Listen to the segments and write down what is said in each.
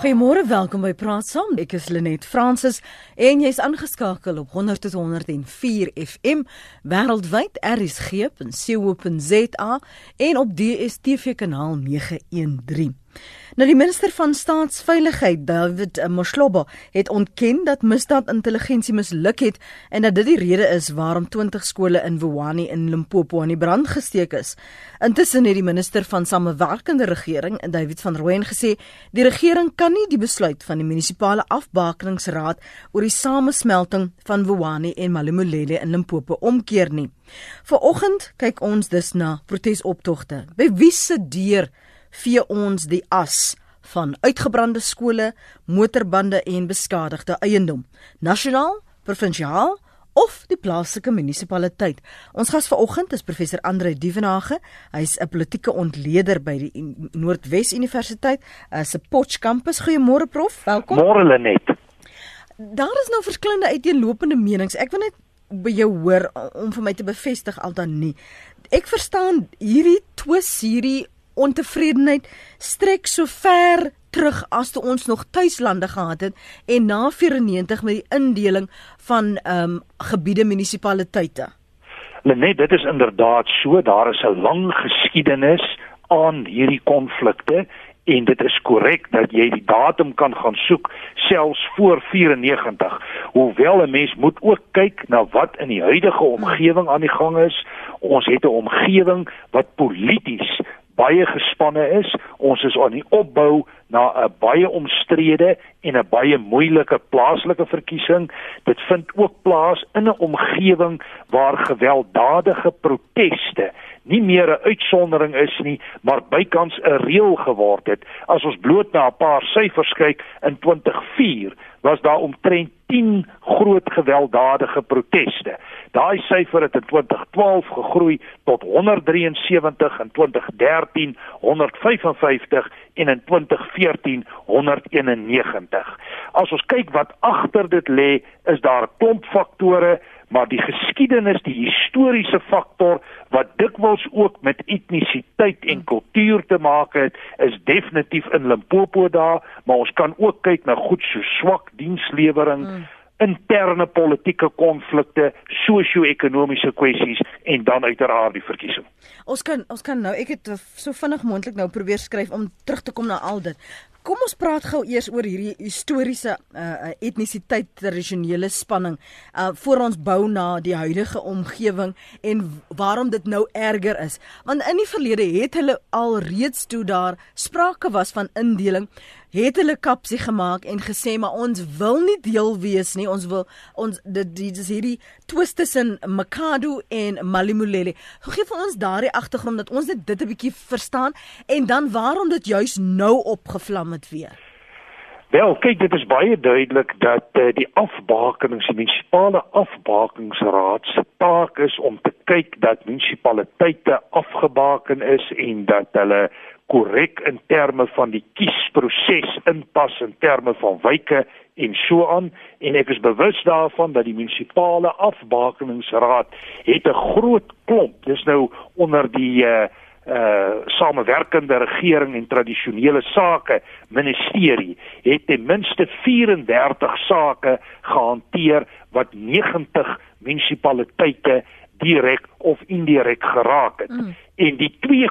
Goeiemôre, welkom by Praat Saam. Ek is Lenet Fransis en jy's aangeskakel op 100.104 FM wêreldwyd rsg.co.za en op DStv kanaal 913. Nou die minister van staatsveiligheid, David Moshlobo, het ontken dat misdaadintelligensie misluk het en dat dit die rede is waarom 20 skole in Wuwani in Limpopo aan die brand gesteek is. Intussen het die minister van samewerkende regering, David van Rooyen, gesê die regering kan nie die besluit van die munisipale afbakeningsraad oor die samesmelting van Wuwani en Malemolele in Limpopo omkeer nie. Vanoggend kyk ons dus na protesoptogte. By wie se deur vee ons die as van uitgebrande skole, motorbande en beskadigde eiendom, nasionaal, provinsiaal of die plaaslike munisipaliteit. Ons gas vanoggend is professor Andre Dievenage. Hy's 'n politieke ontleder by die Noordwes Universiteit uh, se Potch kampus. Goeiemôre prof, welkom. Môre Lenet. Daar is nou verskillende uiteenlopende menings. Ek wil net by jou hoor om vir my te bevestig al dan nie. Ek verstaan hierdie twis hierdie ontevredenheid strek so ver terug as toe ons nog tuislande gehad het en na 94 met die indeling van ehm um, gebiede munisipaliteite. Net dit is inderdaad so, daar is 'n lang geskiedenis aan hierdie konflikte en dit is korrek dat jy die datum kan gaan soek selfs voor 94. Hoewel 'n mens moet ook kyk na wat in die huidige omgewing aan die gang is. Ons het 'n omgewing wat polities baie gespanne is. Ons is aan die opbou na 'n baie omstrede en 'n baie moeilike plaaslike verkiesing. Dit vind ook plaas in 'n omgewing waar gewelddadige proteste nie meer 'n uitsondering is nie, maar bykans 'n reël geword het. As ons bloot na 'n paar syfers kyk, in 2004 was daar omtrent 10 groot gewelddadige proteste. Daai syfer het in 2012 gegroei tot 173 in 2013 155 en in 2014 191. As ons kyk wat agter dit lê, is daar 'n klomp faktore maar die geskiedenis, die historiese faktor wat dikwels ook met etnisiteit en kultuur te maak het, is definitief in Limpopo daar, maar ons kan ook kyk na goed so swak dienslewering, mm. interne politieke konflikte, sosio-ekonomiese kwessies en dan uiteraard die verkiesing. Ons kan ons kan nou ek het so vinnig moontlik nou probeer skryf om terug te kom na al dit. Kom ons praat gou eers oor hierdie historiese uh, etnisiteit tradisionele spanning uh voor ons bou na die huidige omgewing en waarom dit nou erger is. Want in die verlede het hulle al reeds toe daar sprake was van indeling het hulle kapsie gemaak en gesê maar ons wil nie deel wees nie. Ons wil ons dit dis hierdie twist tussen Makado en Malimulele. Gee vir ons daardie agtergrond dat ons dit dit 'n bietjie verstaan en dan waarom dit juis nou opgevlam het weer. Wel, kyk, dit is baie duidelik dat uh, die afbakenings, die munisipale afbakeningsraad se taak is om te kyk dat munisipaliteite afgebaken is en dat hulle korrek in terme van die kiesproses inpas in terme van wyke en so aan en ek is bewus daarvan dat die munisipale afbakeningsraad het 'n groot klomp dis nou onder die uh uh samewerkende regering en tradisionele sake ministerie het ten minste 34 sake gehanteer wat 90 munisipaliteite direk of indirek geraak het mm. en die twee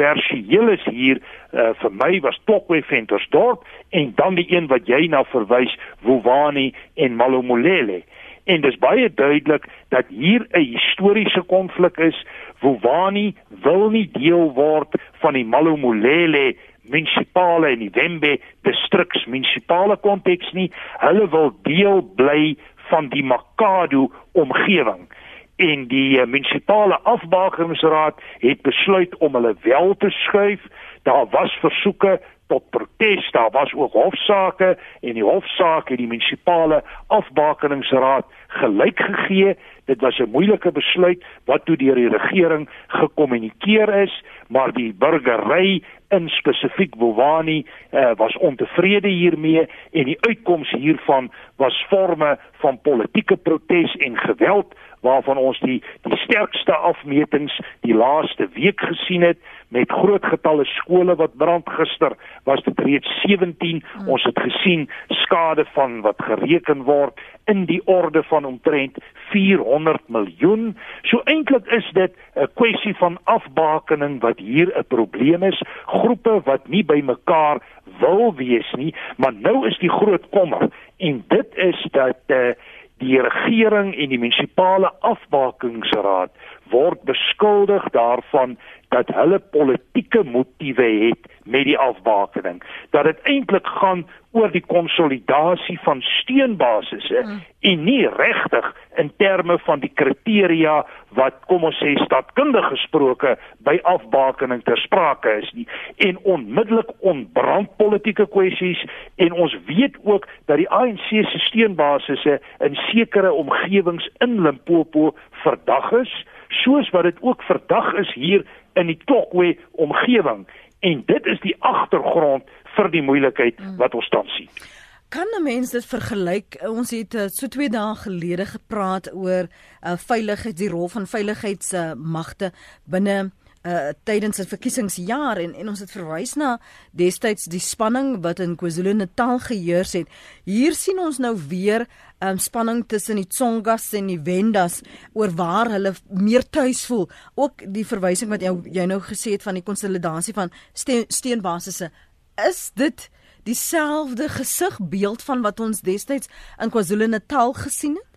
kontroversieel is hier uh, vir my was Tokwe Ventersdorp en dan die een wat jy na verwys Wowani en Malomolele en dis baie duidelik dat hier 'n historiese konflik is. Wowani wil nie deel word van die Malomolele munisipale en die Wembe distriks munisipale konteks nie. Hulle wil deel bly van die Makado omgewing en die uh, munisipale afbakeningsraad het besluit om hulle wel te skuif. Daar was versoeke tot protes, daar was ook hofsaake en die hofsaak het die munisipale afbakeningsraad gelyk gegee. Dit was 'n moeilike besluit wat toe deur die regering gekommunikeer is, maar die burgery in spesifiek Bowani uh, was ontevrede hiermee en die uitkoms hiervan was forme van politieke protes en geweld waarvan ons die die sterkste afmetings die laaste week gesien het met groot getalle skole wat brand gister was dit reeds 17 hmm. ons het gesien skade van wat gereken word in die orde van omtrent 400 miljoen. So eintlik is dit 'n kwessie van afbakening wat hier 'n probleem is. Groepe wat nie by mekaar wil wees nie maar nou is die groot kommer. En dit is dat uh, die regering en die munisipale afbakingsraad word beskuldig daarvan dat hulle politieke motiewe het met die afbakening dat dit eintlik gaan oor die konsolidasie van steunbasisse mm. en nie regtig in terme van die kriteria wat kom ons sê stadkundig gesproke by afbakening ter sprake is nie en onmiddellik ontbrand politieke kwessies en ons weet ook dat die ANC se steunbasisse in sekere omgewings in Limpopo verdag is soos wat dit ook verdag is hier in die Tokwe omgewing en dit is die agtergrond vir die moeilikheid mm. wat ons tans sien. Kan 'n mens dit vergelyk? Ons het uh, so 2 dae gelede gepraat oor uh, veiligheid, die rol van veiligheidsmagte uh, binne uh tydens 'n verkiesingsjaar en en ons het verwys na destyds die spanning wat in KwaZulu-Natal geheers het. Hier sien ons nou weer um spanning tussen die Tsongas en die Wendas oor waar hulle meer tuis voel. Ook die verwysing wat jy, jy nou gesê het van die konsolidasie van steen, steenbasisse. Is dit dieselfde gesigbeeld van wat ons destyds in KwaZulu-Natal gesien het?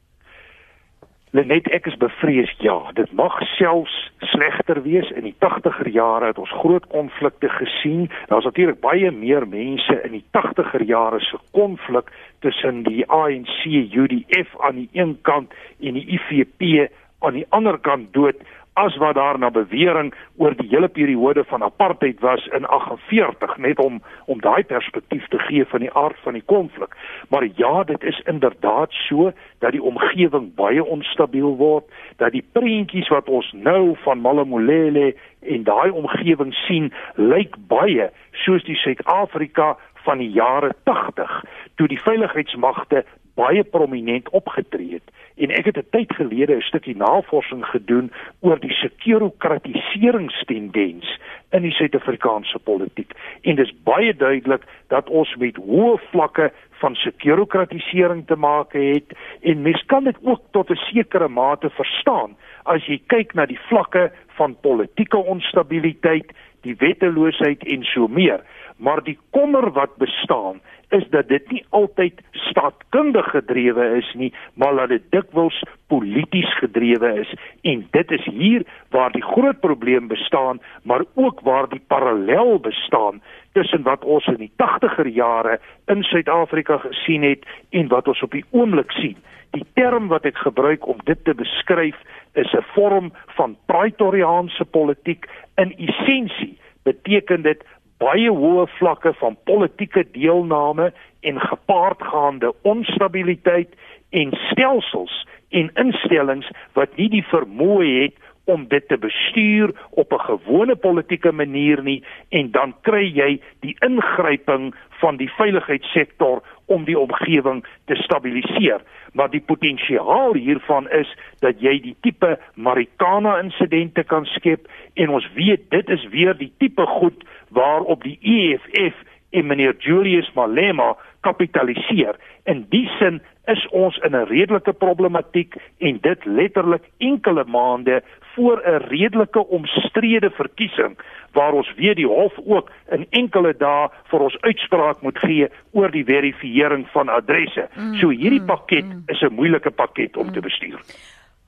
Net ek is bevrees ja, dit mag selfs slegter wees in die 80er jare het ons groot konflikte gesien. Daar's natuurlik baie meer mense in die 80er jare se konflik tussen die ANC UDF aan die een kant en die IFP aan die ander kant dood as wat daar na bewering oor die hele periode van apartheid was in 48 net om om daai perspektief te gee van die aard van die konflik. Maar ja, dit is inderdaad so dat die omgewing baie onstabiel word, dat die prentjies wat ons nou van Malamulele en daai omgewing sien, lyk baie soos die Suid-Afrika van die jare 80 toe die veiligheidsmagte baie prominent opgetree het. En ek het 'n tyd gelede 'n stukkie navorsing gedoen oor die sekurokratiseringsstendens in die Suid-Afrikaanse politiek. En dit is baie duidelik dat ons met hoë vlakke van sekurokratisering te maak het en mens kan dit ook tot 'n sekere mate verstaan as jy kyk na die vlakke van politieke onstabiliteit, die wetteloosheid en so meer maar die kommer wat bestaan is dat dit nie altyd staatkundig gedrewe is nie, maar dat dit dikwels polities gedrewe is en dit is hier waar die groot probleem bestaan, maar ook waar die parallel bestaan tussen wat ons in die 80er jare in Suid-Afrika gesien het en wat ons op die oomblik sien. Die term wat ek gebruik om dit te beskryf is 'n vorm van praetoriaanse politiek in essensie beteken dit baie hoë vlakke van politieke deelname en gepaardgaande onstabiliteit en stelsels en instellings wat nie die vermoë het om dit te bestuur op 'n gewone politieke manier nie. En dan kry jy die ingryping van die veiligheidssektor om die omgewing te stabiliseer. Maar die potensiaal hiervan is dat jy die tipe Marikana insidente kan skep en ons weet dit is weer die tipe goed waarop die EFF en meneer Julius Malema kapitaliseer. In die sin is ons in 'n redelike problematiek en dit letterlik enkele maande voor 'n redelike omstrede verkiesing waar ons weer die hof ook in enkele dae vir ons uitspraak moet gee oor die verifisering van adresse. Mm, so hierdie mm, pakket mm, is 'n moeilike pakket om mm. te bestuur.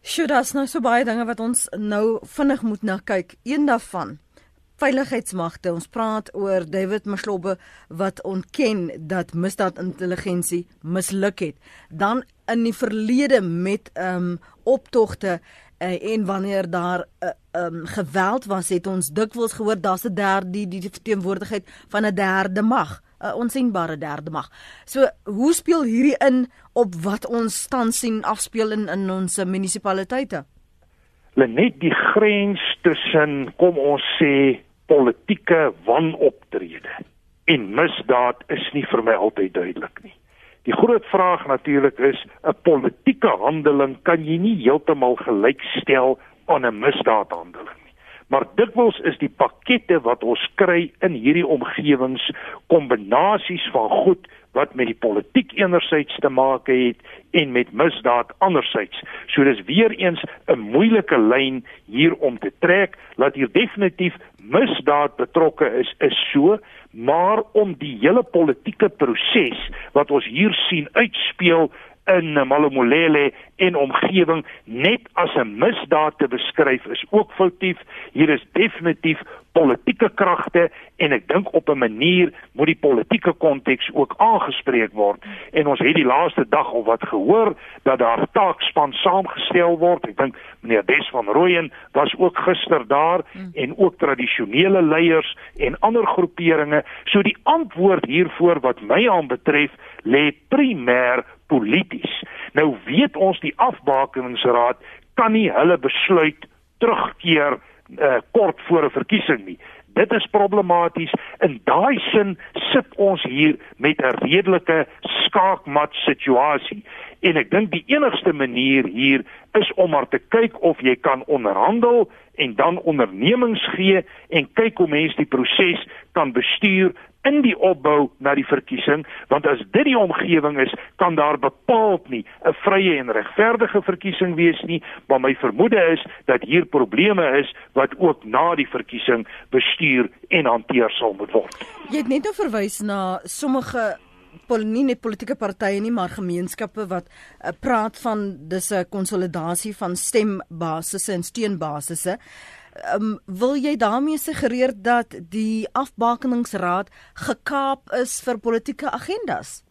Sjoe, daar's nou so baie dinge wat ons nou vinnig moet na kyk. Een daarvan veiligheidsmagte. Ons praat oor David Mashlobe wat ontken dat misdaadintelligensie misluk het. Dan in die verlede met ehm um, optogte uh, en wanneer daar uh, um, geweld was, het ons dikwels gehoor daar's 'n derde die die teenwoordigheid van 'n derde mag, 'n onsigbare derde mag. So, hoe speel hierdie in op wat ons tans sien afspeel in in ons munisipaliteite? Net die grens tussen kom ons sê politieke wanoptrede en misdaad is nie vir my altyd duidelik nie. Die groot vraag natuurlik is 'n politieke handeling kan jy nie heeltemal gelykstel aan 'n misdaadhandeling nie. Maar dikwels is die pakkette wat ons kry in hierdie omgewings kombinasies van goed wat met die politiek enerzijds te maak het en met misdaad anderzijds. So dis weer eens 'n moeilike lyn hier om te trek dat hier definitief misdaad betrokke is is so, maar om die hele politieke proses wat ons hier sien uitspeel in Malomolele en omgewing net as 'n misdaad te beskryf is ook foutief. Hier is definitief politieke kragte en ek dink op 'n manier moet die politieke konteks ook aangespreek word. En ons het die laaste dag of wat gehoor dat daar taakspan saamgestel word. Ek dink meneer Des van Rooyen was ook gister daar hmm. en ook tradisionele leiers en ander groeperinge. So die antwoord hiervoor wat my aanbetref lê primêr polities. Nou weet ons die afbakeningsraad kan nie hulle besluit terugkeer uh, kort voor 'n verkiesing nie. Dit is problematies. In daai sin sit ons hier met 'n redelike skaakmat situasie. En ek dink die enigste manier hier is om maar te kyk of jy kan onderhandel en dan ondernemings gee en kyk hoe mense die proses kan bestuur in die opbou na die verkiesing want as dit die omgewing is kan daar bepaald nie 'n vrye en regverdige verkiesing wees nie maar my vermoede is dat hier probleme is wat ook na die verkiesing bestuur en hanteer sal moet word. Jy het net nou verwys na sommige nie net politieke partye nie maar gemeenskappe wat uh, praat van dis 'n konsolidasie van stembasisse en steunbasisse um, wil jy daarmee suggereer dat die afbakeningsraad gekaap is vir politieke agendas?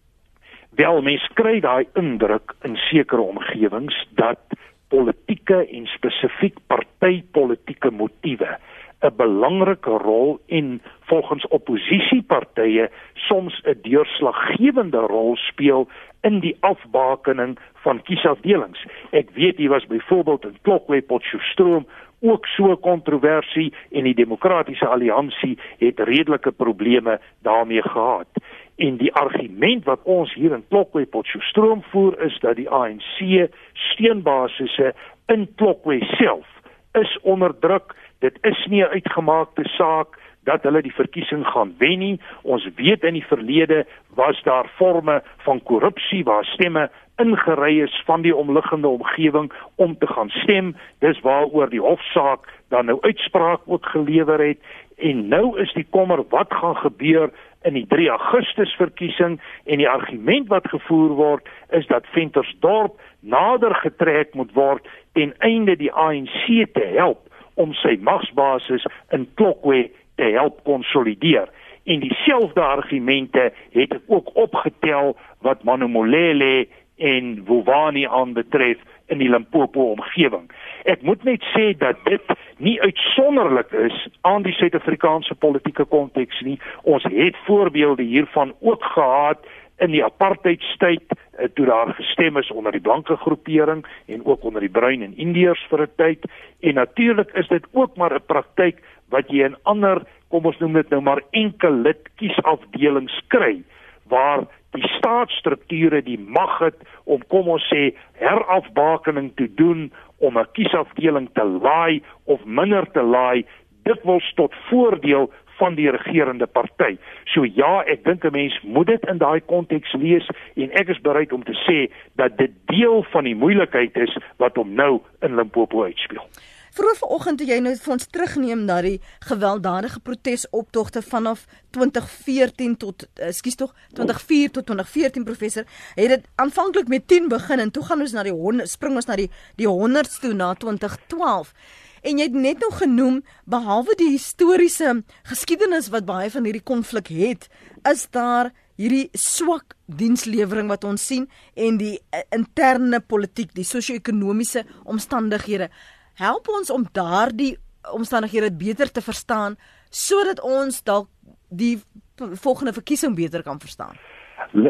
Wel, mens kry daai indruk in sekere omgewings dat politieke en spesifiek partytetiese motiewe 'n belangrike rol en volgens oppositiepartye soms 'n deurslaggewende rol speel in die afbakening van kiesafdelings. Ek weet jy was byvoorbeeld in Klokwe Potchefstroom ook so kontroversie en die demokratiese alliansie het redelike probleme daarmee gehad. En die argument wat ons hier in Klokwe Potchefstroom voer is dat die ANC steunbasisse in Klokwe self is onder druk. Dit is nie 'n uitgemaakte saak dat hulle die verkiesing gaan wen nie. Ons weet in die verlede was daar forme van korrupsie waar stemme ingery is van die omliggende omgewing om te gaan stem. Dis waaroor die hofsaak dan nou uitspraak ook gelewer het en nou is die kommer wat gaan gebeur in die 3 Augustus verkiesing en die argument wat gevoer word is dat Ventersdorp nader getrek moet word ten einde die ANC te help om sy magsbasis in Klokwe te help konsolideer en dieselfde argumente het ek ook opgetel wat Manomolele en Wowani aanbetref in die Limpopo omgewing. Ek moet net sê dat dit nie uitsonderlik is aan die Suid-Afrikaanse politieke konteks nie. Ons het voorbeelde hiervan ook gehad in die apartheidstyd eh, toe daar gestem is onder die blanke groepering en ook onder die bruin en indiërs vir 'n tyd. En natuurlik is dit ook maar 'n praktyk wat jy in ander kom ons noem dit nou maar enkel lid kiesafdelings kry waar die staatsstrukture die mag het om kom ons sê herafbakening te doen om 'n kiesafdeling te laai of minder te laai dikwels tot voordeel van die regerende party. So ja, ek dink 'n mens moet dit in daai konteks lees en ek is bereid om te sê dat dit deel van die moeilikheid is wat hom nou in Limpopo uitspeel. Vroeg vanoggend toe jy nou vir ons terugneem na die gewelddadige protesoptogte vanaf 2014 tot ekskuus tog 2004 tot 2014 professor het dit aanvanklik met 10 begin en toe gaan ons na die 100 spring ons na die die 100s toe na 2012 en jy het net nou genoem behalwe die historiese geskiedenis wat baie van hierdie konflik het is daar hierdie swak dienslewering wat ons sien en die eh, interne politiek die sosio-ekonomiese omstandighede help ons om daardie omstandighede beter te verstaan sodat ons dalk die volgende verkiesing beter kan verstaan.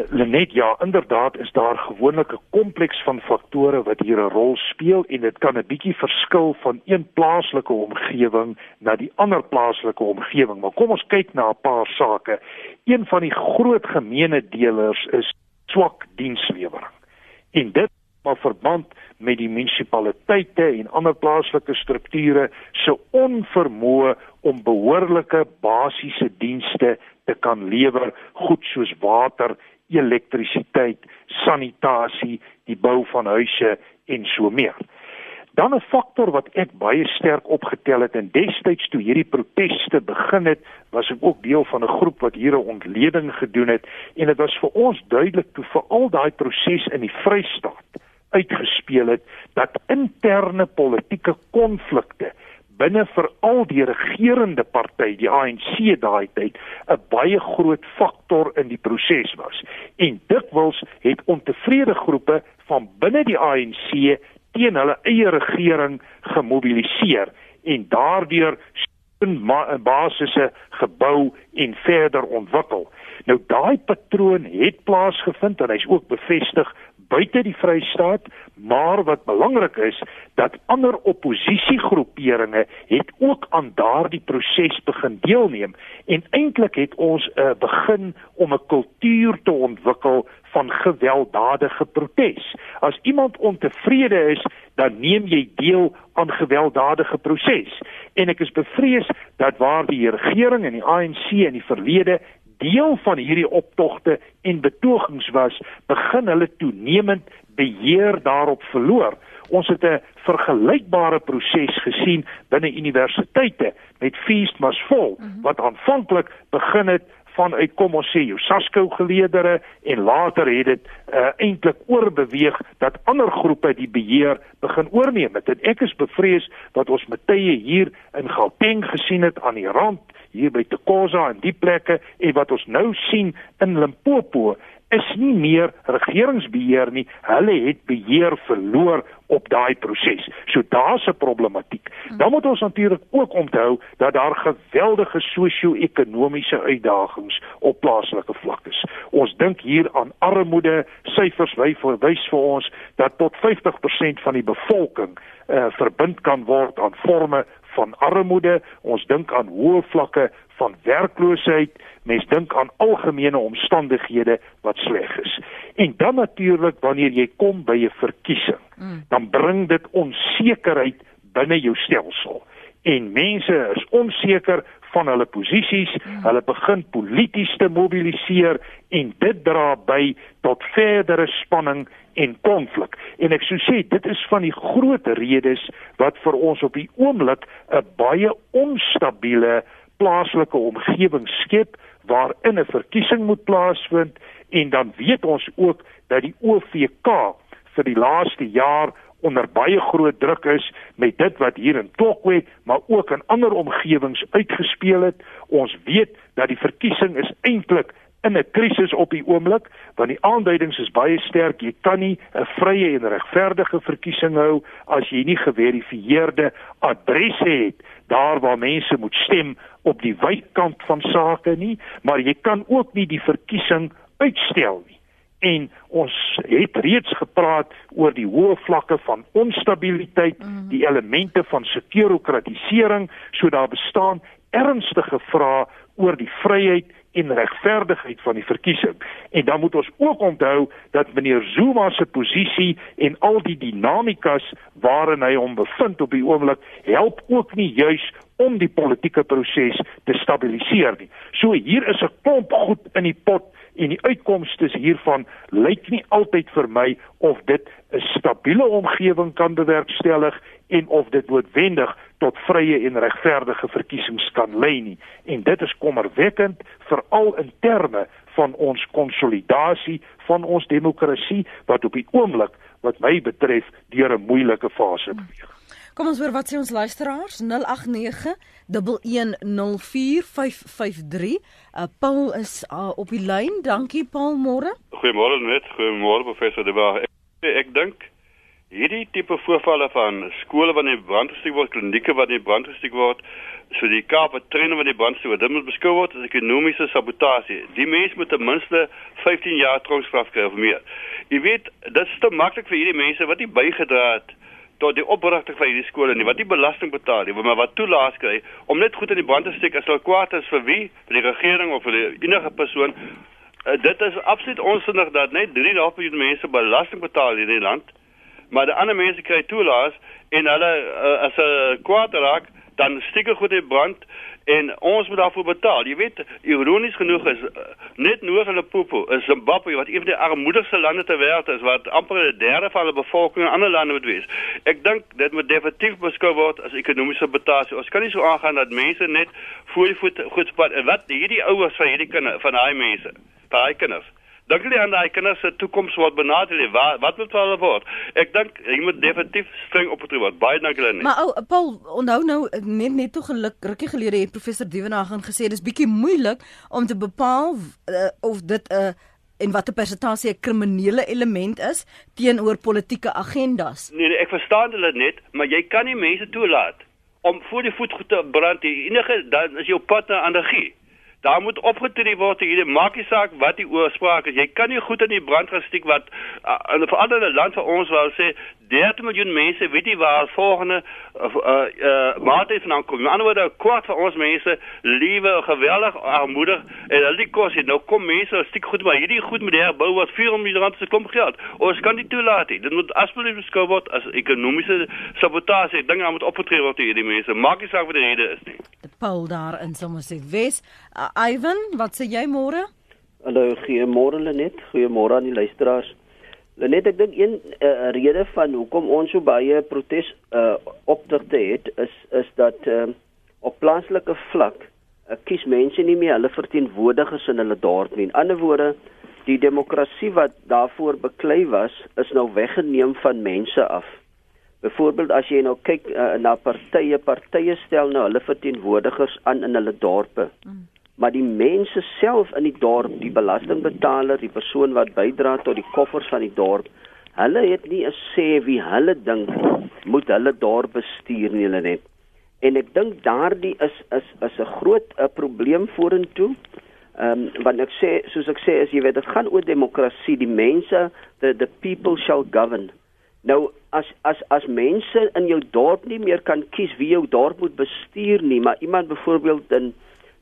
Lenet ja, inderdaad is daar gewoonlik 'n kompleks van faktore wat hier 'n rol speel en dit kan 'n bietjie verskil van een plaaslike omgewing na die ander plaaslike omgewing, maar kom ons kyk na 'n paar sake. Een van die groot gemeene delers is swak dienslewering. En dit maar verband met die munisipaliteite en ander plaaslike strukture se onvermoë om behoorlike basiese dienste te kan lewer, goed soos water, elektrisiteit, sanitasie, die bou van huise en so meer. Dan 'n faktor wat ek baie sterk opgetel het en destyds toe hierdie proteste begin het, was ek ook deel van 'n groep wat hier 'n ontleding gedoen het en dit was vir ons duidelik toe vir al daai proses in die Vrystaat uitgespeel het dat interne politieke konflikte binne veral die regerende party, die ANC daai tyd, 'n baie groot faktor in die proses was. En dikwels het ontevrede groepe van binne die ANC teen hulle eie regering gemobiliseer en daardeur basisse gebou en verder ontwikkel. Nou daai patroon het plaasgevind en hy's ook bevestig buite die Vrystaat, maar wat belangrik is dat ander oppositiegroeperinge het ook aan daardie proses begin deelneem en eintlik het ons 'n uh, begin om 'n kultuur te ontwikkel van gewelddadige protes. As iemand ontevrede is, dan neem jy deel aan gewelddadige proses. En ek is bevrees dat waar die regering en die ANC in die verlede deel van hierdie optogte en betogings was, begin hulle toenemend beheer daarop verloor. Ons het 'n vergelykbare proses gesien binne universiteite met Feast Must Fall mhm. wat aanvanklik begin het vanuit kom ons sê jou Saskou geleedere en later het dit uh, eintlik oorbeweeg dat ander groepe die beheer begin oorneem het. En ek is bevrees wat ons met tye hier in Gauteng gesien het aan die rand hier by Tekosa en die plekke en wat ons nou sien in Limpopo is nie meer regeringsbeheer nie. Hulle het beheer verloor op daai proses. So daar's 'n problematiek. Dan moet ons natuurlik ook onthou dat daar geweldige sosio-ekonomiese uitdagings op plaaslike vlak is. Ons dink hier aan armoede. Syfers wys vir ons dat tot 50% van die bevolking uh, verbind kan word aan forme van armoede, ons dink aan hoë vlakke van werkloosheid, mens dink aan algemene omstandighede wat sleg is. En dan natuurlik wanneer jy kom by 'n verkiesing, mm. dan bring dit onsekerheid binne jou stelsel. En mense is onseker van hulle posisies, mm. hulle begin polities te mobiliseer en dit dra by tot verdere spanning en konflik. En ek sou sê dit is van die groot redes wat vir ons op die oomblik 'n baie onstabiele plaaslike omgewing skep waarin 'n verkiesing moet plaasvind en dan weet ons ook dat die OVK vir die laaste jaar onder baie groot druk is met dit wat hier in Tokwe maar ook in ander omgewings uitgespeel het. Ons weet dat die verkiesing is eintlik in 'n krisis op die oomblik want die aanduidings is baie sterk jy kan nie 'n vrye en regverdige verkiesing hou as jy nie geverifieerde adresse het daar waar mense moet stem op die wykant van sake nie maar jy kan ook nie die verkiesing uitstel nie en ons het reeds gepraat oor die hoë vlakke van onstabiliteit, mm -hmm. die elemente van sekurokratisering, so daar bestaan ernstige vrae oor die vryheid en regverdigheid van die verkiesing. En dan moet ons ook onthou dat meneer Zuma se posisie en al die dinamikas waarin hy hom bevind op die oomblik help ook nie juis om die politieke proses te stabiliseer nie. So hier is 'n klomp goed in die pot en die uitkomste hiervan lyk nie altyd vir my of dit 'n stabiele omgewing kan bewerkstellig en of dit noodwendig tot vrye en regverdige verkiesings kan lei nie en dit is kommerwekkend veral in terme van ons konsolidasie van ons demokrasie wat op die oomblik wat my betref deur 'n moeilike fase beweeg. Kom ons hoor wat sê ons luisteraars 089 1104553. Uh, Paul is uh, op die lyn. Dankie Paul, môre. Goeiemôre net. Goeiemôre professor De Waag. Ek, ek dink hierdie tipe voorvalle van skole wat in brand gesteek word, klinieke wat in brand gesteek word, so die Kaap wat treine wat in brand gesteek word, dit moet beskou word as ekonomiese sabotasie. Die mense moet ten minste 15 jaar tronkstraf kry of meer. Jy weet, dit is te maklik vir hierdie mense wat nie bygedra het tot die oprigting van hierdie skole nie, wat nie belasting betaal nie, maar wat toelaat kry om net goed in die brand te steek as hulle kwaad is vir wie? Vir die regering of vir enige persoon uh, dit is absoluut onsinnig dat net 3.5 miljoen mense belasting betaal in die land, maar die ander mense kry toelaas en hulle uh, as 'n kwaad raak, dan steek goed in brand en ons moet daarvoor betaal. Jy weet, ironies genoeg is uh, net noord van Limpopo, is Zimbabwe wat een van die armoedigste lande ter wêreld is wat amper 'n derde van die bevolking in ander lande moet wees. Ek dink dit moet definitief beskou word as ekonomiese betaling. Ons kan nie so aangaan dat mense net voor die voet goed spat en wat hierdie ouers van hierdie kinders van daai mense, daai kinders Dink jy aan daai kinders se toekoms word benadeel? Wat wat moet hulle word? Ek dink jy moet definitief streng opgetree word. Baie dankie Lenie. Maar ou Paul, onthou nou net net toe geluk rukkie gelede het professor Dievenhagen gesê dis bietjie moeilik om te bepaal uh, of dit 'n uh, en watter persentasie 'n kriminele element is teenoor politieke agendas. Nee, nee, ek verstaan hulle net, maar jy kan nie mense toelaat om voor die voet te brand. Die enige dan is jou pad na anargie. Daar moet opgetree word hier, maak nie saak wat die oorsprake is. Jy kan nie goed in die brand gestiek wat uh, in 'n veranderde land vir ons wou sê 30 miljoen mense weet nie waar volgende uh uh, uh maatheid vandaan kom. Met ander woorde, kwart van ons mense lewe geweldig armoedig en al die kos het nou kom mense stiek goed maar hierdie goed met herbou wat 400 miljoen rand se klomp geld. Ons kan dit toelaat nie. Dit moet asseblief beskou word as ekonomiese sabotasie. Dinge moet opgetree word hierdie mense. Maak nie saak wat die rede is nie. Paul daar in Somerset Wes. Uh, Ivan, wat sê jy môre? Hallo, goeiemôre Lenet. Goeiemôre aan die luisteraars. Lenet, ek dink een uh, rede van hoekom ons so baie protes uh, opdigte het is is dat uh, op plaaslike vlak uh, kies mense nie meer hulle verteenwoordigers in hulle dorp nie. In ander woorde, die demokrasie wat daarvoor beklei was, is nou weggeneem van mense af. Byvoorbeeld as jy nou kyk uh, na partye, partye stel nou hulle verteenwoordigers aan in hulle dorpe. Mm maar die mense self in die dorp, die belastingbetaler, die persoon wat bydra tot die koffers van die dorp, hulle het nie 'n sê wie hulle dink moet hulle dorp bestuur nie hulle net. En ek dink daardie is is is 'n groot 'n probleem vorentoe. Ehm um, want ek sê soos ek sê as jy weet dit gaan oor demokrasie, die mense, the the people shall govern. Nou as as as mense in jou dorp nie meer kan kies wie jou dorp moet bestuur nie, maar iemand byvoorbeeld in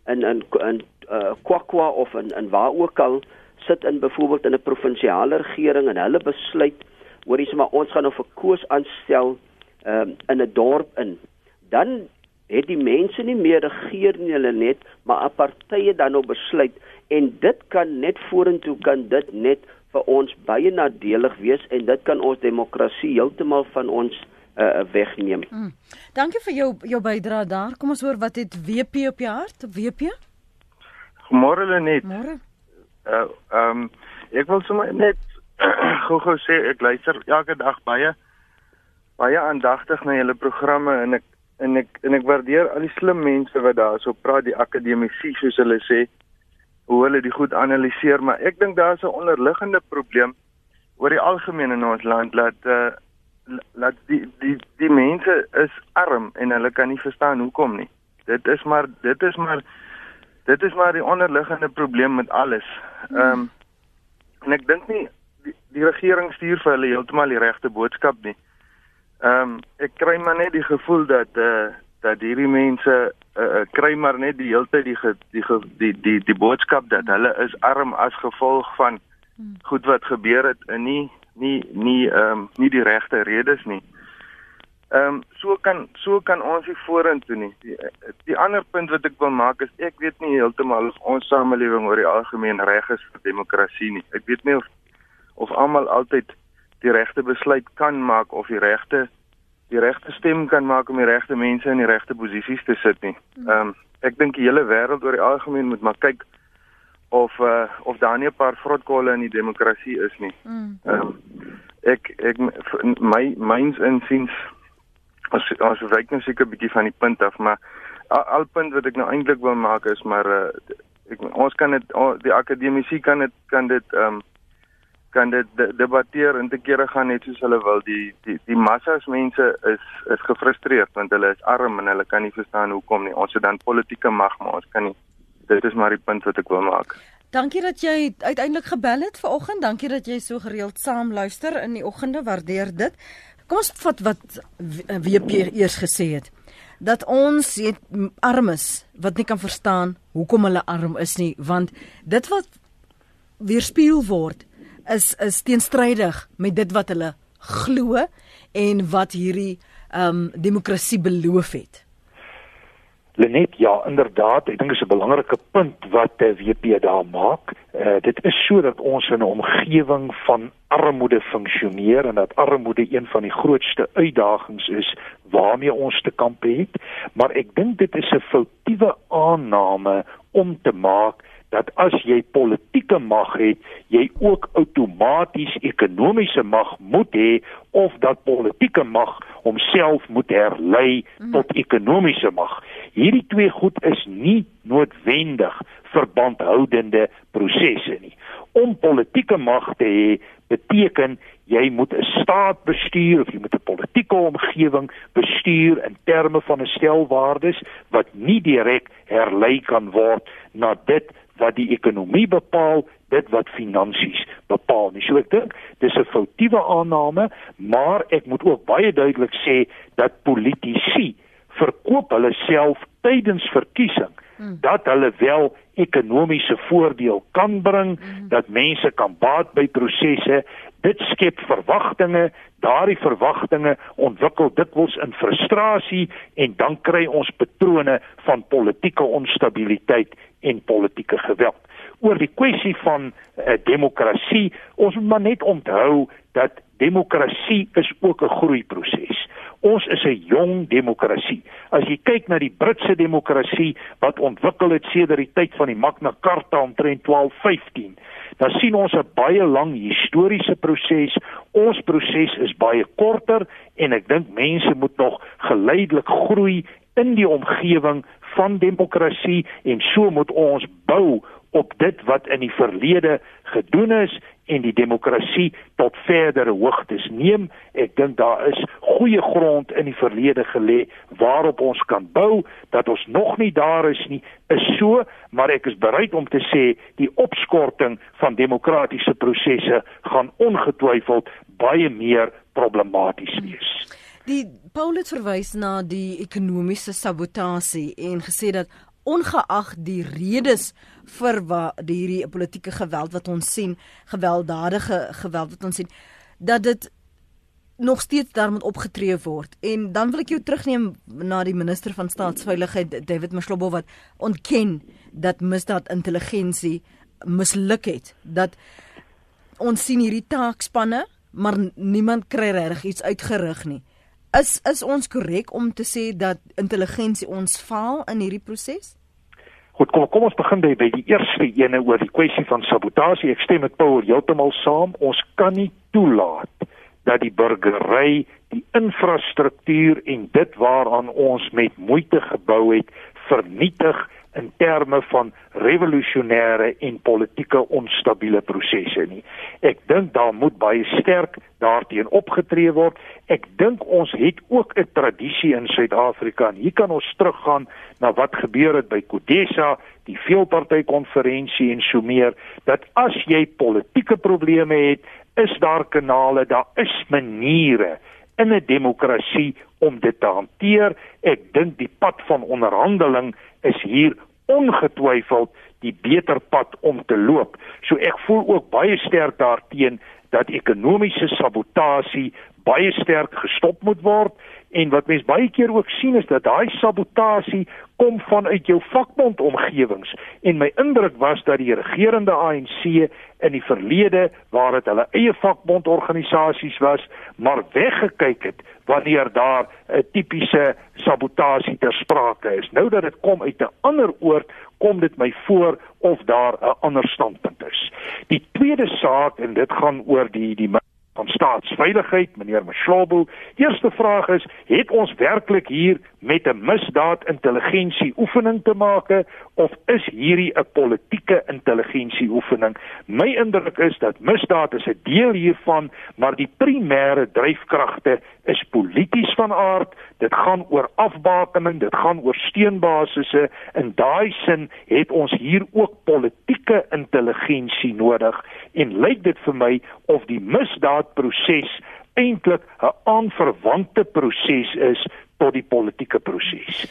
in in in uh, Kwakwa of in in waar ook al sit in byvoorbeeld in 'n provinsiale regering en hulle besluit hoor jy sommer ons gaan nou vir koers aanstel um, in 'n dorp in. Dan het die mense nie meer regeer nie hulle net maar 'n partye dan nou besluit. En dit kan net vorentoe kan dit net vir ons baie nadelig wees en dit kan ons demokrasie heeltemal van ons uh, wegneem. Mm. Dankie vir jou jou bydrae daar. Kom ons hoor wat het WP op jou hart? WP? Môre Lenet. Môre. Uh ehm um, ek wil sommer net gou-gou sê ek luister elke dag baie baie aandagtig na julle programme en ek en ek en ek waardeer al die slim mense wat daar so praat die akademici soos hulle sê hoe hulle dit goed analiseer maar ek dink daar's 'n onderliggende probleem oor die algemeen in ons land dat uh laat die die die mense is arm en hulle kan nie verstaan hoekom nie. Dit is maar dit is maar dit is maar die onderliggende probleem met alles. Hmm. Ehm um, en ek dink nie die, die regering stuur vir hulle heeltemal die regte boodskap nie. Ehm um, ek kry maar net die gevoel dat eh uh, dat hierdie mense uh, kry maar net die hele tyd die, die die die die boodskap dat hulle is arm as gevolg van hmm. goed wat gebeur het en nie nie nie ehm um, nie die regte redes nie. Ehm um, so kan so kan ons nie vorentoe nie. Die, die ander punt wat ek wil maak is ek weet nie heeltemal of ons samelewing oor die algemeen reg is vir demokrasie nie. Ek weet nie of of almal altyd die regte besluit kan maak of die regte die regte stem kan maak om die regte mense in die regte posisies te sit nie. Hmm. Ehm um, ek dink die hele wêreld oor die algemeen moet maar kyk of uh, of daar nie 'n paar vrotkolle in die demokrasie is nie. Mm. Um, ek ek my myns insiens as as wyk net seker 'n bietjie van die punt af, maar al, al punt wat ek nou eintlik wil maak is maar uh, ek ons kan dit die akademici kan dit kan dit ehm um, kan dit debatteer en te kere gaan net soos hulle wil die die die massas mense is is gefrustreerd want hulle is arm en hulle kan nie verstaan hoekom nie ons het dan politieke mag maar ons kan nie dit is maar die punt wat ek wil maak. Dankie dat jy uiteindelik gebel het vanoggend. Dankie dat jy so gereeld saam luister in die oggende. Waardeer dit. Kom ons vat wat WP eers gesê het. Dat ons het armes wat nie kan verstaan hoekom hulle arm is nie, want dit wat weerspieël word is is teenstrydig met dit wat hulle glo en wat hierdie ehm um, demokrasie beloof het. Lenet, ja, inderdaad, ek dink dit is 'n belangrike punt wat die WP daar maak. Uh, dit is sodat ons in 'n omgewing van armoede funksioneer en dat armoede een van die grootste uitdagings is waarmee ons te kamp het, maar ek dink dit is 'n foutiewe aanname om te maak dat as jy politieke mag het, jy ook outomaties ekonomiese mag moet hê of dat politieke mag homself moet herlei mhm. tot ekonomiese mag. Hierdie twee goed is nie noodwendig verbandhoudende prosesse nie. Om politieke mag te hê beteken jy moet 'n staat bestuur of jy moet 'n politieke omgewing bestuur in terme van 'n stel waardes wat nie direk herlei kan word na dit wat die ekonomie bepaal, dit wat finansies bepaal nie. So ek dink dis 'n foutiewe aanname, maar ek moet ook baie duidelik sê dat politici verkoop hulle self tydens verkiesing hmm. dat hulle wel ekonomiese voordeel kan bring, hmm. dat mense kan baat by prosesse. Dit skep verwagtinge, daardie verwagtinge ontwikkel dikwels in frustrasie en dan kry ons patrone van politieke onstabiliteit en politieke geweld. Oor die kwessie van uh, demokrasie, ons moet maar net onthou dat demokrasie is ook 'n groeiproses. Ons is 'n jong demokrasie. As jy kyk na die Britse demokrasie wat ontwikkel het sedert die tyd van die Magna Carta omtrent 1215, dan sien ons 'n baie lang historiese proses. Ons proses is baie korter en ek dink mense moet nog geleidelik groei in die omgewing van demokrasie en so moet ons bou op dit wat in die verlede gedoen is en die demokrasie tot verdere hoogtes neem. Ek dink daar is goeie grond in die verlede gelê waarop ons kan bou dat ons nog nie daar is nie. Is so, maar ek is bereid om te sê die opskorting van demokratiese prosesse gaan ongetwyfeld baie meer problematies wees. Die Paulus verwys na die ekonomiese sabotasie en gesê dat ongeag die redes vir wat hierdie politieke geweld wat ons sien, gewelddadige geweld wat ons sien, dat dit nog steeds daar moet opgetree word. En dan wil ek jou terugneem na die minister van staatsveiligheid David Mashlobo wat ontken dat misdaad intelligensie misluk het. Dat ons sien hierdie taakspanne, maar niemand kry regtig iets uitgerig nie. Is is ons korrek om te sê dat intelligensie ons faal in hierdie proses? Goed, kom kom ons begin by by die eerste ene oor die kwessie van sabotasie. Ek stem met Paul heeltemal saam. Ons kan nie toelaat dat die burgery die infrastruktuur en dit waaraan ons met moeite gebou het vernietig in terme van revolusionêre en politieke onstabiele prosesse nie. Ek dink daar moet baie sterk daarteen opgetree word. Ek dink ons het ook 'n tradisie in Suid-Afrika en hier kan ons teruggaan na wat gebeur het by Kodesa, die veelpartytjie-konferensie en so meer, dat as jy politieke probleme het, is daar kanale, daar is maniere in 'n demokrasie om dit te hanteer. Ek dink die pad van onderhandeling is hier ongetwyfeld die beter pad om te loop. So ek voel ook baie sterk daarteen dat ekonomiese sabotasie baie sterk gestop moet word en wat mens baie keer ook sien is dat daai sabotasie kom vanuit jou vakbond omgewings. En my indruk was dat die regerende ANC in die verlede waar dit hulle eie vakbondorganisasies was maar weggekyk het wanneer daar 'n tipiese sabotasie ter sprake is. Nou dat dit kom uit 'n ander oord kom dit my voor of daar 'n ander standpunt is. Die tweede saak en dit gaan oor die die van staatsveiligheid, meneer Mashlobo. Eerste vraag is, het ons werklik hier met 'n misdaad intelligensie oefening te maak of is hierdie 'n politieke intelligensie oefening? My indruk is dat misdaad is 'n deel hiervan, maar die primêre dryfkragte is polities van aard. Dit gaan oor afbakening, dit gaan oor steunbasisse. In daai sin het ons hier ook politieke intelligensie nodig en lyk dit vir my of die misdaadproses eintlik 'n aanverwante proses is tot die politieke proses.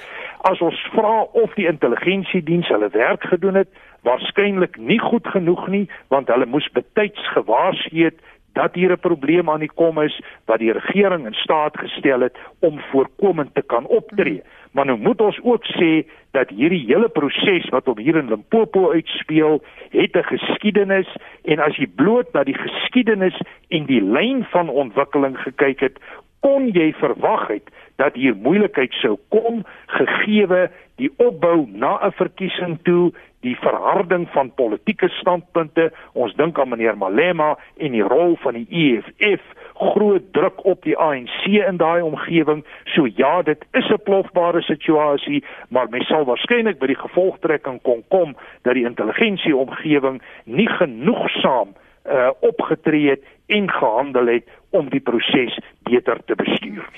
As ons vra of die intelligensiediens hulle werk gedoen het, waarskynlik nie goed genoeg nie, want hulle moes betyds gewaarsku het dat hier 'n probleem aan die kom is wat die regering in staat gestel het om voorkomend te kan optree. Maar nou moet ons ook sê dat hierdie hele proses wat op hier in Limpopo uitspeel, het 'n geskiedenis en as jy bloot na die geskiedenis en die lyn van ontwikkeling gekyk het, kon jy verwag het dat hier moeilikheid sou kom gegeewe die opbou na 'n verkiesing toe die verharding van politieke standpunte ons dink aan meneer Malema en die rol van die EFF groot druk op die ANC in daai omgewing so ja dit is 'n plofbare situasie maar mens sal waarskynlik by die gevolgtrekking kon kom dat die intelligensie omgewing nie genoegsaam uh, opgetree het en gehandel het om die proses beter te bestuur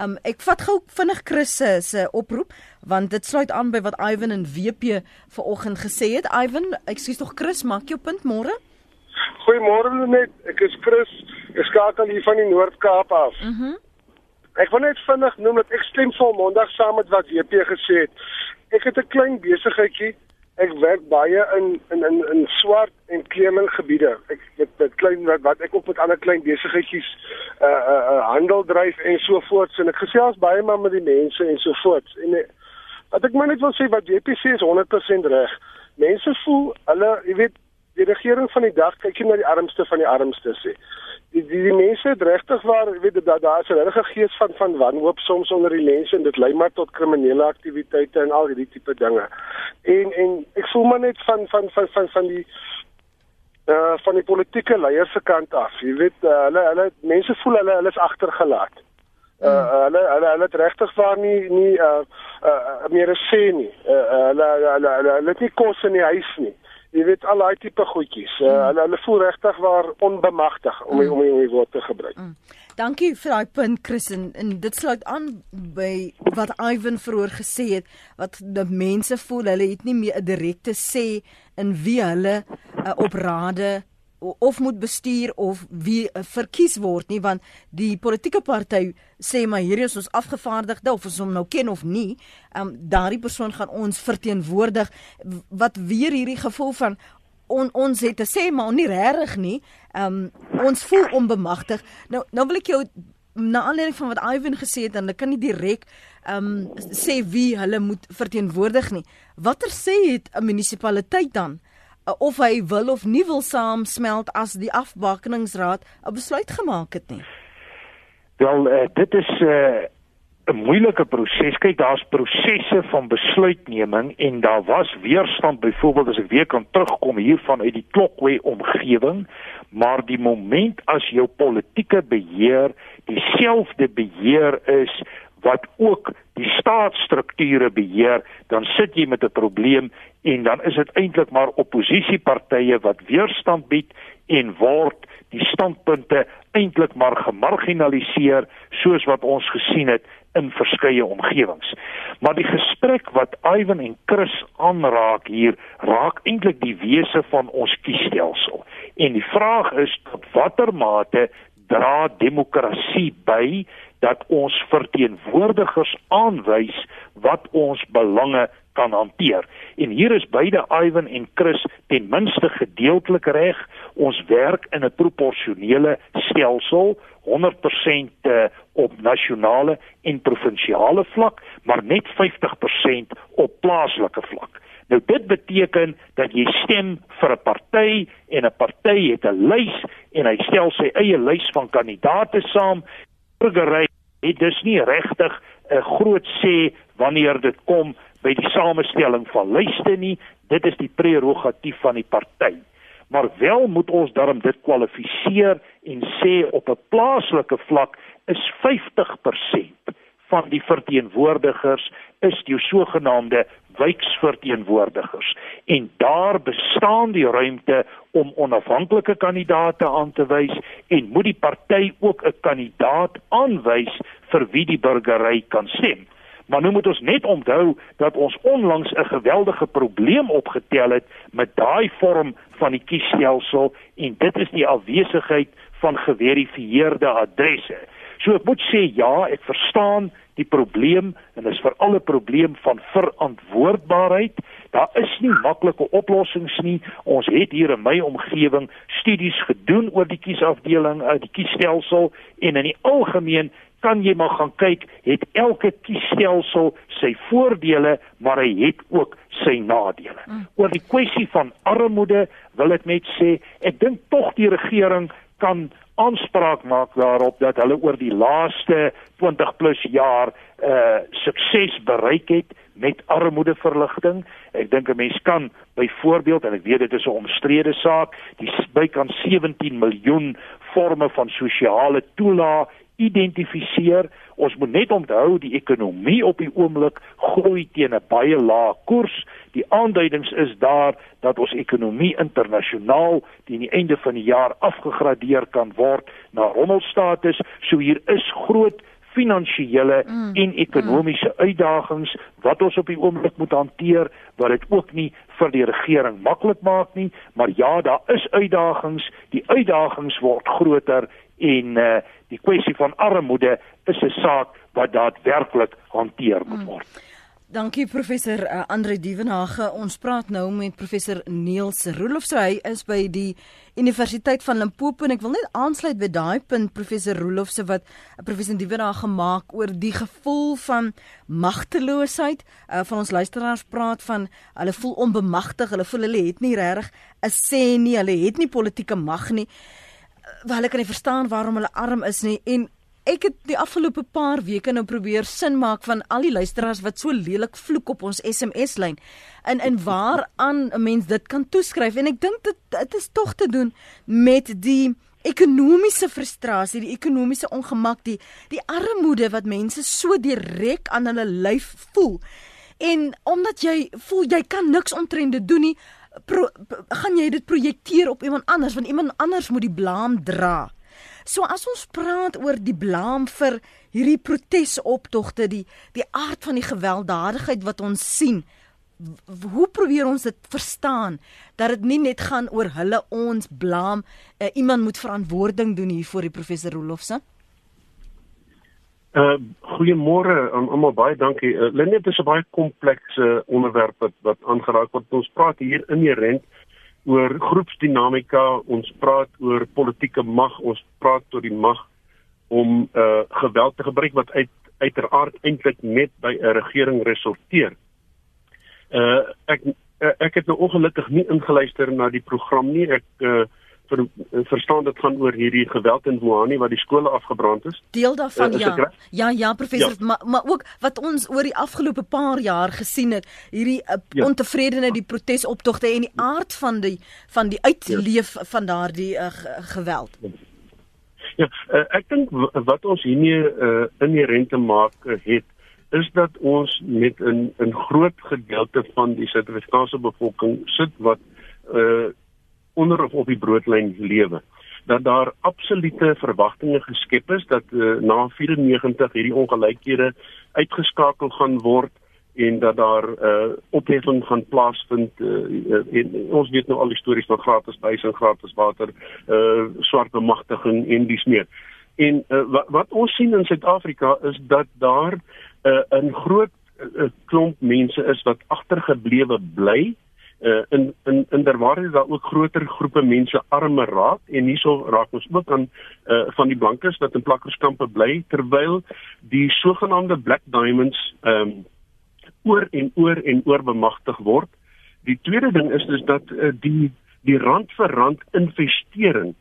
Um ek vat gou vinnig Chris se se oproep want dit sluit aan by wat Ivan en WP vanoggend gesê het. Ivan, ekskuus tog Chris, maak jou punt môre. Goeiemôre net. Ek is Chris. Ek skakel hier van die Noord-Kaap af. Mhm. Mm ek wil net vinnig noem dat ek stem volmondig saam met wat WP gesê het. Ek het 'n klein besigheidjie ek werk baie in in in in swart en kleminggebiede. Ek dit dit klein wat, wat ek op met ander klein besigheidjies uh uh, uh handel dryf en so voort en ek gesels baie maar met die mense en so voort. En uh, wat ek maar net wil sê wat JPC is 100% reg. Mense voel hulle, jy weet, die regering van die dag kyk jy na die armste van die armste sê die die, die mense het regtig waar weet dat daar is 'n regte gees van van wanhoop soms onder die mense en dit lei maar tot kriminele aktiwiteite en al hierdie tipe dinge. En en ek voel maar net van van van van van die uh van die politieke leiers se kant af. Jy weet uh, hulle hulle mense voel hulle hulle is agtergelaat. Uh, uh hulle hulle hulle het regtig waar nie nie uh uh meer sê nie. Uh hulle hulle hulle het nie kos in die huis nie jy weet al daai tipe goedjies. Uh, mm. Hulle hulle voel regtig waar onbemagtig om mm. om hierdie woord te gebruik. Mm. Dankie vir daai punt Chris en, en dit sluit aan by wat Ivan vroeër gesê het wat die mense voel hulle het nie meer 'n direkte sê in wie hulle uh, op rade of moet bestuur of wie uh, verkies word nie want die politieke party sê maar hierdie is ons afgevaardigde of ons hom nou ken of nie, um, daardie persoon gaan ons verteenwoordig wat weer hierdie gevoel van on, ons het te sê maar nie regtig nie. Um, ons voel onbemagtig. Nou nou wil ek jou na aanleiding van wat Ivan gesê het en hulle kan nie direk um, sê wie hulle moet verteenwoordig nie. Watter sê het 'n munisipaliteit dan? Uh, of hy wil of nie wil saamsmelt as die afbakeningsraad 'n besluit gemaak het nie. Wel uh, dit is 'n uh, moeilike proses. Kyk, daar's prosesse van besluitneming en daar was weerstand byvoorbeeld as ek weer kan terugkom hiervan uit die Klokway omgewing, maar die moment as jou politieke beheer dieselfde beheer is wat ook die staatsstrukture beheer, dan sit jy met 'n probleem en dan is dit eintlik maar oppositiepartye wat weerstand bied en word die standpunte eintlik maar gemarginaliseer soos wat ons gesien het in verskeie omgewings. Maar die gesprek wat Ivan en Chris aanraak hier, raak eintlik die wese van ons kiesstelsel. En die vraag is tot watter mate dra demokrasie by dat ons verteenwoordigers aanwys wat ons belange kan hanteer. En hier is beide Iwan en Chris ten minste gedeeltelik reg. Ons werk in 'n proporsionele stelsel, 100% eh, op nasionale en provinsiale vlak, maar net 50% op plaaslike vlak. Nou dit beteken dat jy stem vir 'n party en 'n party het 'n lys en hy stel sy eie lys van kandidaate saam. Burgery het dus nie regtig 'n groot sê wanneer dit kom by die samestelling van lyste nie. Dit is die prerogatief van die party. Maar wel moet ons daarom dit kwalifiseer en sê op 'n plaaslike vlak is 50% van die verteenwoordigers is die sogenaamde wijksverteenwoordigers en daar bestaan die ruimte om onafhanklike kandidaate aan te wys en moet die party ook 'n kandidaat aanwys vir wie die burgery kan stem. Maar nou moet ons net onthou dat ons onlangs 'n geweldige probleem opgetel het met daai vorm van die kiesstelsel en dit is die afwesigheid van geverifieerde adresse. So ek moet sê ja, ek verstaan die probleem en dis veral 'n probleem van verantwoordbaarheid. Daar is nie maklike oplossings nie. Ons het hier in my omgewing studies gedoen oor die kiesafdeling, uit die kiesstelsel en in die algemeen kan jy maar gaan kyk, het elke kiesstelsel sy voordele, maar hy het ook sy nadele. Mm. Oor die kwessie van armoede wil ek net sê, ek dink tog die regering kan aanspraak maak daarop dat hulle oor die laaste 20 plus jaar uh sukses bereik het met armoedeverligting. Ek dink 'n mens kan byvoorbeeld en ek weet dit is 'n omstrede saak, die bykans 17 miljoen forme van sosiale toelaag identifiseer. Ons moet net onthou die ekonomie op die oomblik groei teen 'n baie lae koers. Die aanduidings is daar dat ons ekonomie internasionaal teen die einde van die jaar afgegradeer kan word na rommelstatus. So hier is groot finansiële mm, en ekonomiese mm. uitdagings wat ons op die oomblik moet hanteer wat dit ook nie vir die regering maklik maak nie maar ja daar is uitdagings die uitdagings word groter en uh, die kwessie van armoede is 'n saak wat daadwerklik hanteer moet hmm. word. Hmm. Dankie professor uh, Andre Dievenage. Ons praat nou met professor Niels Roloff. So hy is by die Universiteit van Limpopo en ek wil net aansluit by daai punt professor Roloff se wat uh, professor Dievenage gemaak oor die gevoel van magteloosheid. Uh, van ons luisteraars praat van hulle voel onbemagtig, hulle voel hulle het nie regtig 'n sê nie, hulle het nie politieke mag nie. Uh, hulle kan nie verstaan waarom hulle arm is nie en Ek het die afgelope paar weke nou probeer sin maak van al die luisteraars wat so lelik vloek op ons SMS lyn. En en waaraan 'n mens dit kan toeskryf en ek dink dit dit is tog te doen met die ekonomiese frustrasie, die ekonomiese ongemak, die die armoede wat mense so direk aan hulle lyf voel. En omdat jy voel jy kan niks omtrent dit doen nie, pro, gaan jy dit projekteer op iemand anders want iemand anders moet die blame dra. So as ons praat oor die blaam vir hierdie protesoptogte, die die aard van die gewelddadigheid wat ons sien, hoe probeer ons dit verstaan dat dit nie net gaan oor hulle ons blaam, uh, iemand moet verantwoording doen hier voor die professor Rolofse? Uh goeiemôre aan almal baie dankie. Uh, Lenet is 'n baie komplekse onderwerp wat wat aangeraak word. Ons praat hier inherënt oor groepsdinamika, ons praat oor politieke mag, ons praat oor die mag om uh geweld te gebruik wat uit uiteraard eintlik net by 'n regering resorteer. Uh ek ek het nou ongelukkig nie ingeluister na die program nie. Ek uh ver, verstaan dit gaan oor hierdie geweld in Wuhan waar die skole afgebrand is. Deel daarvan uh, ja. Ja ja professor, ja. Maar, maar ook wat ons oor die afgelope paar jaar gesien het, hierdie uh, ja. ontevredenheid, die protesoptogte en die aard van die van die uitleef ja. van daardie uh, geweld. Ja, uh, ek dink wat ons hier uh, inherente maak uh, het is dat ons met 'n 'n groot gedeelte van die Suid-Afrikaanse bevolking sit wat uh onder of op die broodlyn lewe dat daar absolute verwagtinge geskep is dat uh, na 94 hierdie ongelykhede uitgeskakel gaan word en dat daar 'n uh, eh, opheffing gaan plaasvind uh, en ons weet nou al die stories van gratis huis en gratis water uh, swart bemagtiging en dis meer. En uh, wat, wat ons sien in Suid-Afrika is dat daar 'n uh, groot uh, klomp mense is wat agtergeblewe bly uh, in in inderwaarheid is daar ook groter groepe mense armer raak en hierso raak ons ook aan uh, van die blankes wat in plakkerskampe bly terwyl die sogenaamde black diamonds um, oor en oor en oor bemagtig word. Die tweede ding is dus dat uh, die die rand vir rand investering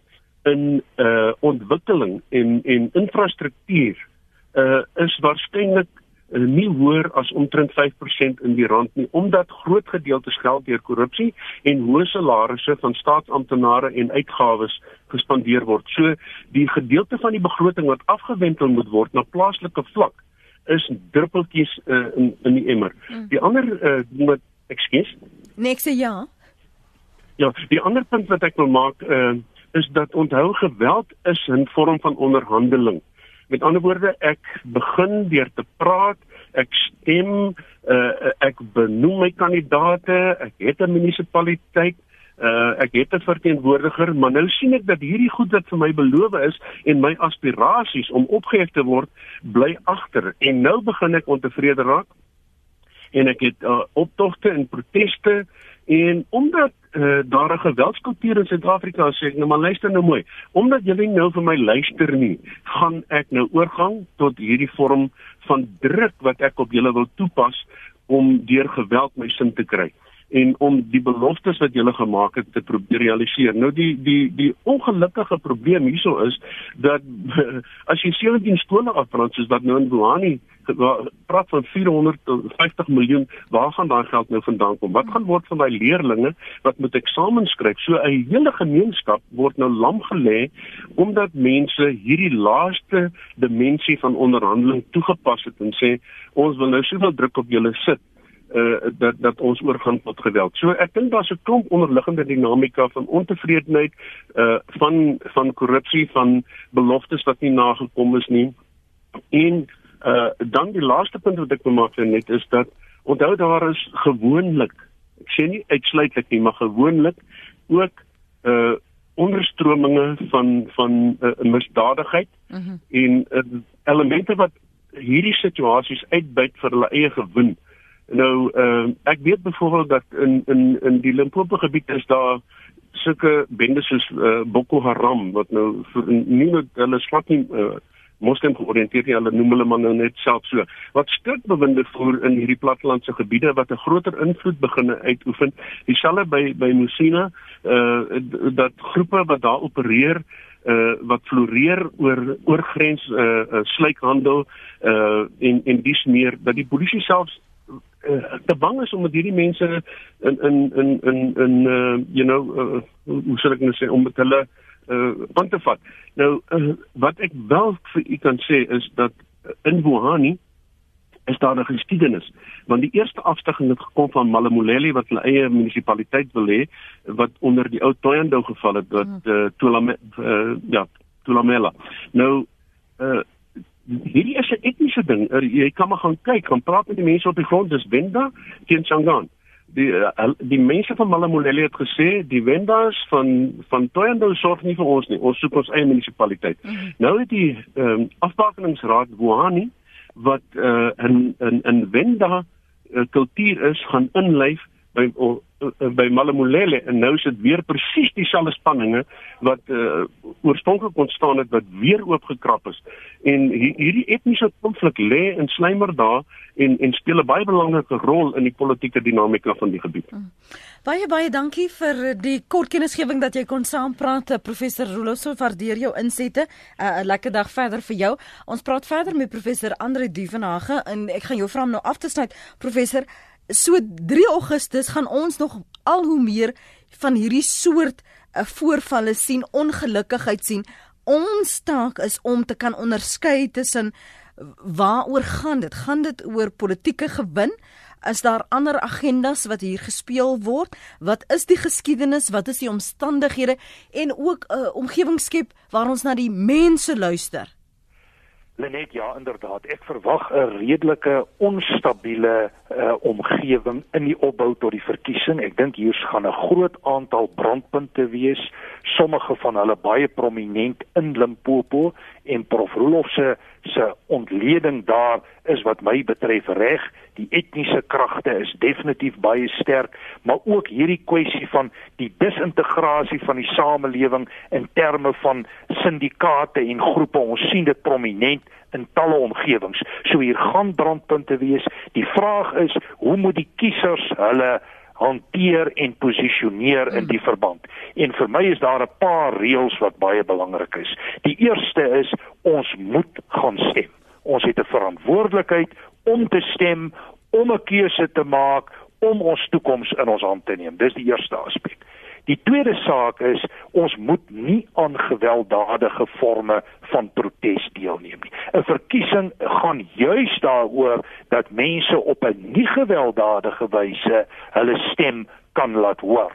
in uh ontwikkeling en en infrastruktuur uh is waarskynlik nie hoër as omtrent 5% in die rand nie omdat groot gedeeltes geld deur korrupsie en hoë salarisse van staatsamptenare en uitgawes gespandeer word. So die gedeelte van die begroting wat afgewentel moet word na plaaslike vlak is druppeltjies uh, in in die emmer. Mm. Die ander uh, wat ekskuus. Niks ja. Ja, die ander punt wat ek wil maak uh, is dat onthou geweld is 'n vorm van onderhandeling. Met ander woorde, ek begin deur te praat, ek stem, uh, ek benoem my kandidaate, ek het 'n munisipaliteit, Uh ek het 'n verteenwoordiger, maar nou sien ek dat hierdie goed wat vir my beloof is en my aspirasies om opgehef te word bly agter. En nou begin ek ontevrede raak en ek het uh, optogte en proteste en omdat uh, daar 'n geweldskultuur in Suid-Afrika sê ek nou maar luister nou mooi. Omdat julle nou vir my luister nie gaan ek nou oorgang tot hierdie vorm van druk wat ek op julle wil toepas om deur geweld my sin te kry en om die beloftes wat jy gemaak het te probeer realiseer. Nou die die die ongelukkige probleem hierso is dat as jy 17 skole afbrand soos wat nou in Wuhani praat van 450 miljoen, waar gaan daai geld nou vandaan kom? Wat gaan word van daai leerders wat moet eksamen skryf? So 'n hele gemeenskap word nou lam gelê omdat mense hierdie laaste dimensie van onderhandeling toegepas het en sê ons wil nou soveel druk op julle sit uh dat dat ons oorgaan tot geweld. So ek dink daar's 'n klomp onderliggende dinamika van ontevredenheid uh van van korrupsie, van beloftes wat nie nagekom is nie. En uh dan die laaste punt wat ek wil maak net is dat onthou daar is gewoonlik ek sê nie uitsluitlik nie, maar gewoonlik ook uh onderstrominge van van uh, misdadigheid mm -hmm. en uh, elemente wat hierdie situasies uitbuit vir hulle eie gewin. Uh Nou uh, ek weet byvoorbeeld dat in in in die Limpopo gebied is daar sulke bendes soos uh, Boko Haram wat nou vir, nie net hulle swak nie uh, moslim georiënteerd nie, hulle noem hulle maar nou net self so. Wat sterk bewinde voer in hierdie plattelandse gebiede wat 'n groter invloed begin uitoefen. Dieselfde by by Musina uh dat groepe wat daar opereer uh wat floreer oor oorgrens uh, uh sluikhandel uh en en dis meer dat die polisie selfs uh, te bang is omdat hierdie mense in in in in in uh, you know uh, hoe sou ek nou sê om met hulle uh te vat. Nou uh, wat ek wel vir u kan sê is dat in Wuhan is daar 'n geskiedenis want die eerste afstigting het gekom van Malamulele wat hulle eie munisipaliteit wil hê wat onder die ou Toyando geval het wat uh, Tulame uh, ja Tulamela. Nou uh hierdie is 'n etniese ding. Er, jy kan maar gaan kyk, gaan praat met die mense op die grond, dis Wenda teen Changan. Die uh, die mense van Malamulele het gesê die Wendas van van Toyando sorg nie vir ons nie. Ons soek ons eie munisipaliteit. Mm -hmm. Nou het die ehm um, afbakeningsraad Wuhani wat uh, in in in Wenda uh, kultuur is gaan inlyf by uh, by Malamulele en nou is dit weer presies dieselfde spanninge wat uh, oorspronklik ontstaan het wat weer oopgekrap is. En hierdie etniese konflik lê in slymer daar en en speel 'n baie belangrike rol in die politieke dinamika van die gebied. Hmm. Baie baie dankie vir die kort kennisgewing dat jy kon saampraat professor Roloso waardeer jou insette. 'n uh, Lekker dag verder vir jou. Ons praat verder met professor Andre Duvenage en ek gaan jou vra om nou af te sluit professor so 3 Augustus gaan ons nog al hoe meer van hierdie soort uh, voorvalle sien, ongelukkigheid sien. Ons taak is om te kan onderskei tussen waaroor gaan dit? Gaan dit oor politieke gewin? Is daar ander agendas wat hier gespeel word? Wat is die geskiedenis? Wat is die omstandighede en ook 'n uh, omgewing skep waar ons na die mense luister? Lenet ja inderdaad. Ek verwag 'n redelike onstabiele uh, omgewing in die opbou tot die verkiesing. Ek dink hier gaan 'n groot aantal brandpunte wees. Sommige van hulle baie prominent in Limpopo en Prof Rolof se se ontleding daar is wat my betref reg. Die etniese kragte is definitief baie sterk maar ook hierdie kwessie van die disintegrasie van die samelewing in terme van syndikaate en groepe. Ons sien dit prominent in talle omgewings. So hier gaan brandpunte wees. Die vraag is hoe moet die kiesers hulle hanteer en posisioneer in die verband. En vir my is daar 'n paar reëls wat baie belangrik is. Die eerste is ons moet gaan stem. Ons het 'n verantwoordelikheid om te stem, om 'n keuse te maak, om ons toekoms in ons hand te neem. Dis die eerste aspek. Die tweede saak is ons moet nie aan gewelddadige forme van protes deelneem nie. 'n Verkiesing gaan juis daaroor dat mense op 'n nie gewelddadige wyse hulle stem kan laat hoor.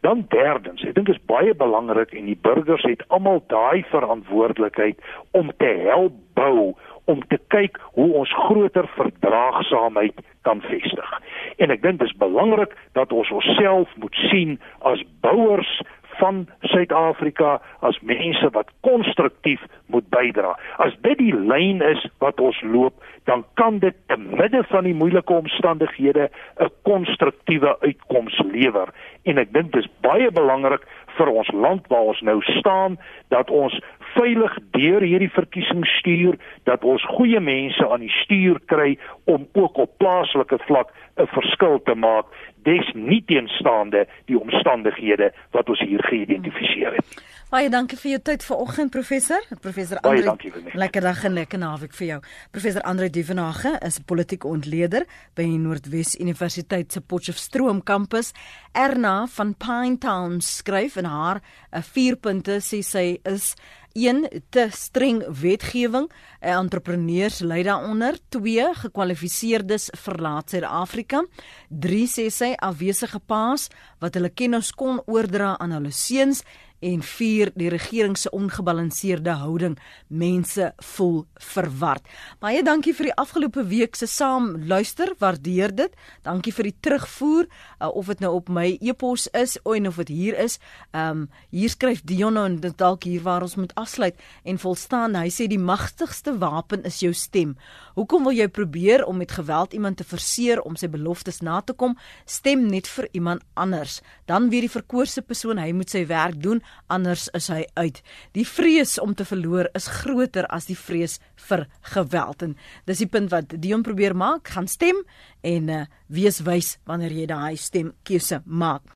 Dan derdens, ek dink dit is baie belangrik en die burgers het almal daai verantwoordelikheid om te help bou om te kyk hoe ons groter verdraagsaamheid kan vestig. En ek dink dit is belangrik dat ons onsself moet sien as bouers van Suid-Afrika as mense wat konstruktief moet bydra. As dit die lyn is wat ons loop, dan kan dit te midde van die moeilike omstandighede 'n konstruktiewe uitkoms lewer. En ek dink dis baie belangrik vir ons land waar ons nou staan dat ons veilig deur hierdie verkiesing stuur, dat ons goeie mense aan die stuur kry om ook op plaaslike vlak 'n verskil te maak des nie teenstaande die omstandighede wat ons hier geïdentifiseer het. Baie dankie vir jou tyd vanoggend professor. Professor Andre. Lekker dag en lekker naweek vir jou. Professor Andre Duvenage is 'n politieke ontleder by die Noordwes Universiteit se Potchefstroom kampus. Erna van Pinetown skryf in haar 'n 4 punte sê sy is 1 te streng wetgewing, eh, entrepreneurs ly daaronder. 2 gekwalifiseerdes verlaat Suid-Afrika. 3 sê sy afwesige paas wat hulle kennis kon oordra aan hulle seuns en 4 die regering se ongebalanseerde houding mense voel verward. Baie dankie vir die afgelope week se saam luister, waardeer dit. Dankie vir die terugvoer uh, of dit nou op my e-pos is of of dit hier is. Ehm um, hier skryf Dion en dit dalk hier waar ons moet afsluit en volstaan. Hy sê die magtigste wapen is jou stem. Hoekom wil jy probeer om met geweld iemand te verseer om sy beloftes na te kom? Stem net vir iemand anders. Dan weet die verkoorse persoon hy moet sy werk doen, anders is hy uit. Die vrees om te verloor is groter as die vrees vir geweld en dis die punt wat Dion probeer maak, gaan stem en uh, wees wys wanneer jy daai stem keuse maak.